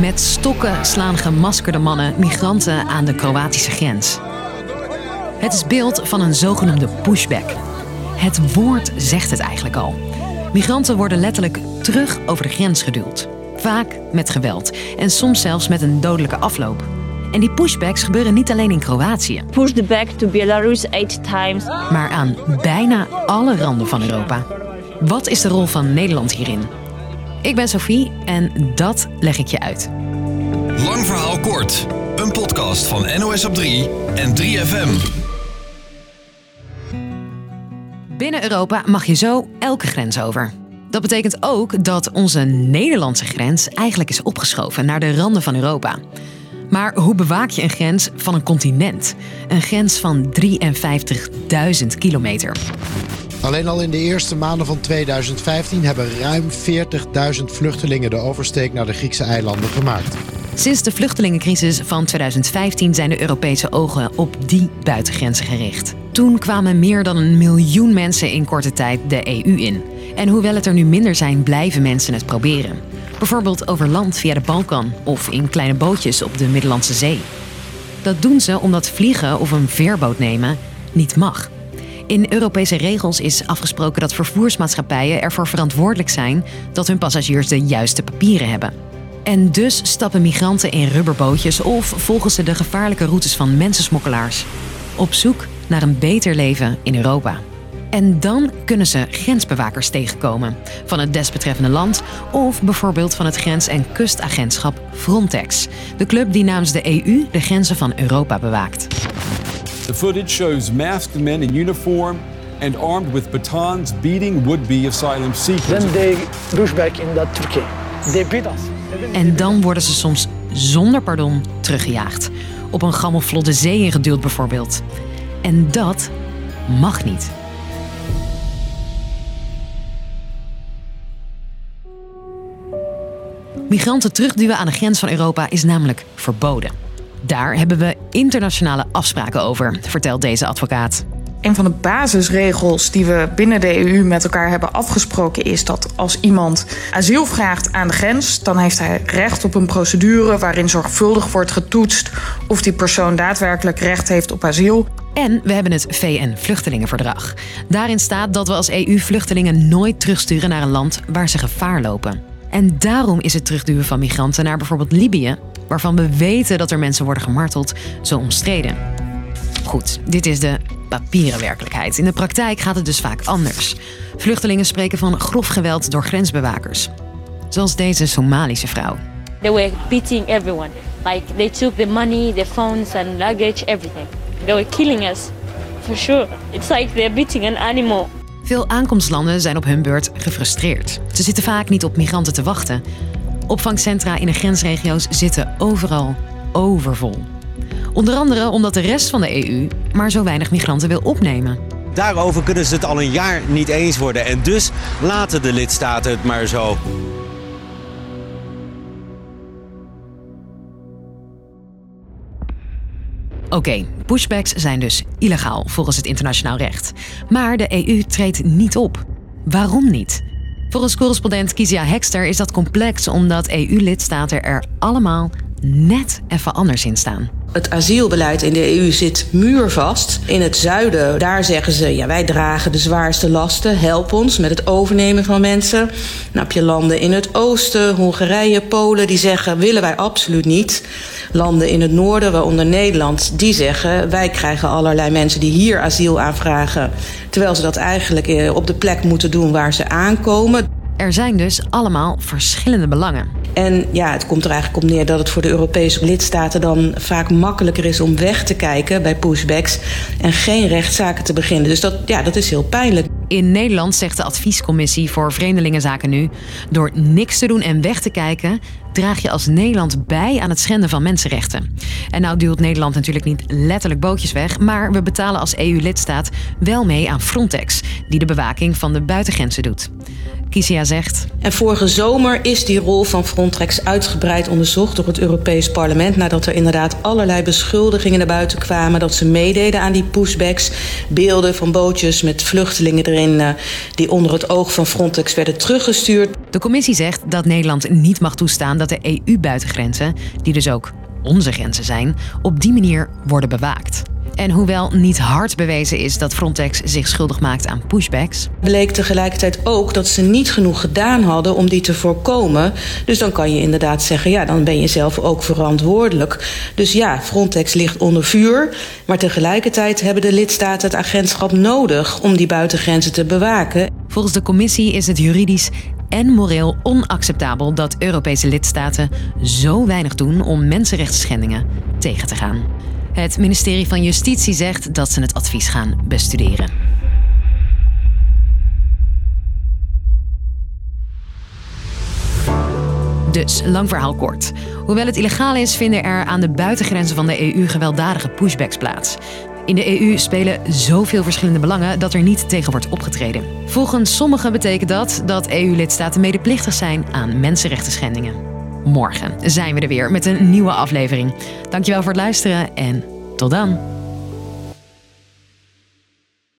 Met stokken slaan gemaskerde mannen migranten aan de Kroatische grens. Het is beeld van een zogenoemde pushback. Het woord zegt het eigenlijk al. Migranten worden letterlijk terug over de grens geduwd. Vaak met geweld en soms zelfs met een dodelijke afloop. En die pushbacks gebeuren niet alleen in Kroatië. Pushed back to Belarus eight times. Maar aan bijna alle randen van Europa. Wat is de rol van Nederland hierin? Ik ben Sophie en dat leg ik je uit. Lang verhaal kort. Een podcast van NOS op 3 en 3FM. Binnen Europa mag je zo elke grens over. Dat betekent ook dat onze Nederlandse grens eigenlijk is opgeschoven naar de randen van Europa. Maar hoe bewaak je een grens van een continent? Een grens van 53.000 kilometer. Alleen al in de eerste maanden van 2015 hebben ruim 40.000 vluchtelingen de oversteek naar de Griekse eilanden gemaakt. Sinds de vluchtelingencrisis van 2015 zijn de Europese ogen op die buitengrenzen gericht. Toen kwamen meer dan een miljoen mensen in korte tijd de EU in. En hoewel het er nu minder zijn, blijven mensen het proberen. Bijvoorbeeld over land via de Balkan of in kleine bootjes op de Middellandse Zee. Dat doen ze omdat vliegen of een veerboot nemen niet mag. In Europese regels is afgesproken dat vervoersmaatschappijen ervoor verantwoordelijk zijn dat hun passagiers de juiste papieren hebben. En dus stappen migranten in rubberbootjes of volgen ze de gevaarlijke routes van mensensmokkelaars. Op zoek naar een beter leven in Europa. En dan kunnen ze grensbewakers tegenkomen van het desbetreffende land of bijvoorbeeld van het grens- en kustagentschap Frontex, de club die namens de EU de grenzen van Europa bewaakt. The footage shows masked men in uniform and armed with batons beating would-be asylum seekers. Then they push back in that Turkey. They beat us. En dan worden ze soms zonder pardon teruggejaagd. Op een gammel zee ingeduwd bijvoorbeeld. En dat mag niet. Migranten terugduwen aan de grens van Europa is namelijk verboden. Daar hebben we internationale afspraken over, vertelt deze advocaat. Een van de basisregels die we binnen de EU met elkaar hebben afgesproken is dat als iemand asiel vraagt aan de grens, dan heeft hij recht op een procedure waarin zorgvuldig wordt getoetst of die persoon daadwerkelijk recht heeft op asiel. En we hebben het VN-vluchtelingenverdrag. Daarin staat dat we als EU vluchtelingen nooit terugsturen naar een land waar ze gevaar lopen. En daarom is het terugduwen van migranten naar bijvoorbeeld Libië, waarvan we weten dat er mensen worden gemarteld, zo omstreden. Goed, dit is de papieren werkelijkheid. In de praktijk gaat het dus vaak anders. Vluchtelingen spreken van grof geweld door grensbewakers. Zoals deze Somalische vrouw. They were beating everyone. Like they took the money, the phones and luggage, everything. They were killing us. For sure. It's like they're beating an animal. Veel aankomstlanden zijn op hun beurt gefrustreerd. Ze zitten vaak niet op migranten te wachten. Opvangcentra in de grensregio's zitten overal overvol. Onder andere omdat de rest van de EU maar zo weinig migranten wil opnemen. Daarover kunnen ze het al een jaar niet eens worden en dus laten de lidstaten het maar zo. Oké, pushbacks zijn dus illegaal volgens het internationaal recht. Maar de EU treedt niet op. Waarom niet? Volgens correspondent Kizia Hekster is dat complex omdat EU-lidstaten er allemaal net even anders in staan. Het asielbeleid in de EU zit muurvast. In het zuiden, daar zeggen ze, ja, wij dragen de zwaarste lasten. Help ons met het overnemen van mensen. Dan heb je landen in het oosten, Hongarije, Polen, die zeggen, willen wij absoluut niet. Landen in het noorden, waaronder Nederland, die zeggen, wij krijgen allerlei mensen die hier asiel aanvragen. Terwijl ze dat eigenlijk eh, op de plek moeten doen waar ze aankomen. Er zijn dus allemaal verschillende belangen. En ja, het komt er eigenlijk op neer dat het voor de Europese lidstaten dan vaak makkelijker is om weg te kijken bij pushbacks en geen rechtszaken te beginnen. Dus dat, ja, dat is heel pijnlijk. In Nederland zegt de adviescommissie voor Vreemdelingenzaken nu: door niks te doen en weg te kijken, draag je als Nederland bij aan het schenden van mensenrechten. En nou duwt Nederland natuurlijk niet letterlijk bootjes weg, maar we betalen als EU-lidstaat wel mee aan Frontex, die de bewaking van de buitengrenzen doet. Kisia zegt. En vorige zomer is die rol van Frontex uitgebreid onderzocht door het Europees Parlement. Nadat er inderdaad allerlei beschuldigingen naar buiten kwamen dat ze meededen aan die pushbacks. Beelden van bootjes met vluchtelingen erin eh, die onder het oog van Frontex werden teruggestuurd. De commissie zegt dat Nederland niet mag toestaan dat de EU-buitengrenzen, die dus ook onze grenzen zijn, op die manier worden bewaakt. En hoewel niet hard bewezen is dat Frontex zich schuldig maakt aan pushbacks. Bleek tegelijkertijd ook dat ze niet genoeg gedaan hadden om die te voorkomen. Dus dan kan je inderdaad zeggen, ja, dan ben je zelf ook verantwoordelijk. Dus ja, Frontex ligt onder vuur. Maar tegelijkertijd hebben de lidstaten het agentschap nodig om die buitengrenzen te bewaken. Volgens de commissie is het juridisch en moreel onacceptabel dat Europese lidstaten zo weinig doen om mensenrechtsschendingen tegen te gaan. Het ministerie van Justitie zegt dat ze het advies gaan bestuderen. Dus, lang verhaal kort. Hoewel het illegaal is, vinden er aan de buitengrenzen van de EU gewelddadige pushbacks plaats. In de EU spelen zoveel verschillende belangen dat er niet tegen wordt opgetreden. Volgens sommigen betekent dat dat EU-lidstaten medeplichtig zijn aan mensenrechten schendingen. Morgen zijn we er weer met een nieuwe aflevering. Dankjewel voor het luisteren en tot dan.